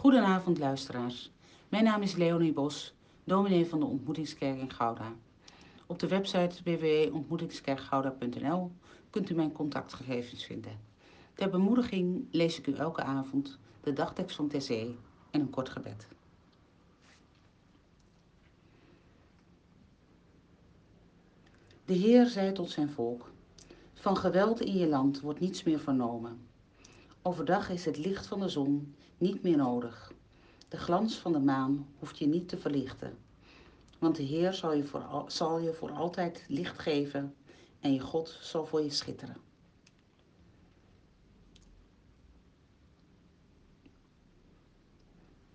Goedenavond luisteraars. Mijn naam is Leonie Bos, dominee van de Ontmoetingskerk in Gouda. Op de website www.ontmoetingskerkgouda.nl kunt u mijn contactgegevens vinden. Ter bemoediging lees ik u elke avond de dagtekst van TC en een kort gebed. De Heer zei tot zijn volk: Van geweld in je land wordt niets meer vernomen. Overdag is het licht van de zon niet meer nodig. De glans van de maan hoeft je niet te verlichten. Want de Heer zal je voor, zal je voor altijd licht geven en je God zal voor je schitteren.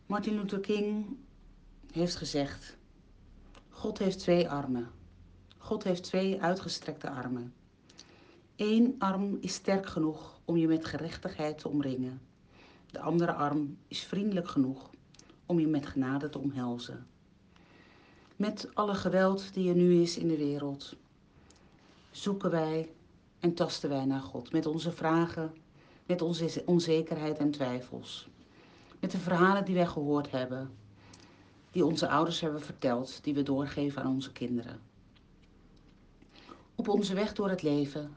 Martin Luther King heeft gezegd: God heeft twee armen. God heeft twee uitgestrekte armen. Eén arm is sterk genoeg om je met gerechtigheid te omringen. De andere arm is vriendelijk genoeg om je met genade te omhelzen. Met alle geweld die er nu is in de wereld, zoeken wij en tasten wij naar God met onze vragen, met onze onzekerheid en twijfels. Met de verhalen die wij gehoord hebben, die onze ouders hebben verteld, die we doorgeven aan onze kinderen. Op onze weg door het leven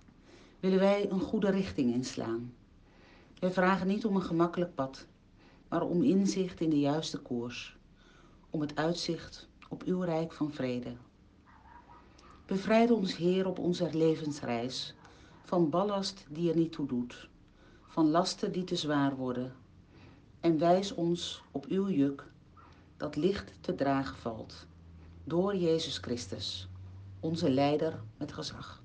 willen wij een goede richting inslaan. Wij vragen niet om een gemakkelijk pad, maar om inzicht in de juiste koers, om het uitzicht op uw rijk van vrede. Bevrijd ons, Heer, op onze levensreis van ballast die er niet toe doet, van lasten die te zwaar worden, en wijs ons op uw juk dat licht te dragen valt, door Jezus Christus, onze leider met gezag.